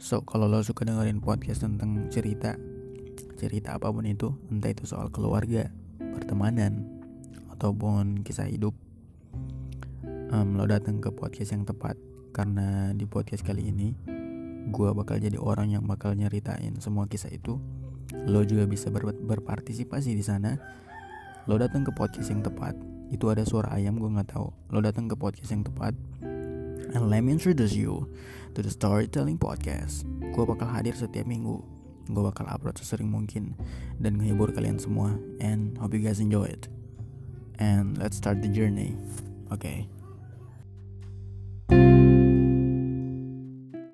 So, kalau lo suka dengerin podcast tentang cerita, cerita apa pun itu, entah itu soal keluarga, pertemanan, ataupun kisah hidup, um, lo datang ke podcast yang tepat. Karena di podcast kali ini, gue bakal jadi orang yang bakal nyeritain semua kisah itu. Lo juga bisa ber berpartisipasi di sana. Lo datang ke podcast yang tepat. Itu ada suara ayam gue nggak tahu. Lo datang ke podcast yang tepat And let me introduce you to the Storytelling Podcast. Gue bakal hadir setiap minggu. Gue bakal upload sesering mungkin dan menghibur kalian semua. And hope you guys enjoy it. And let's start the journey. Oke. Okay.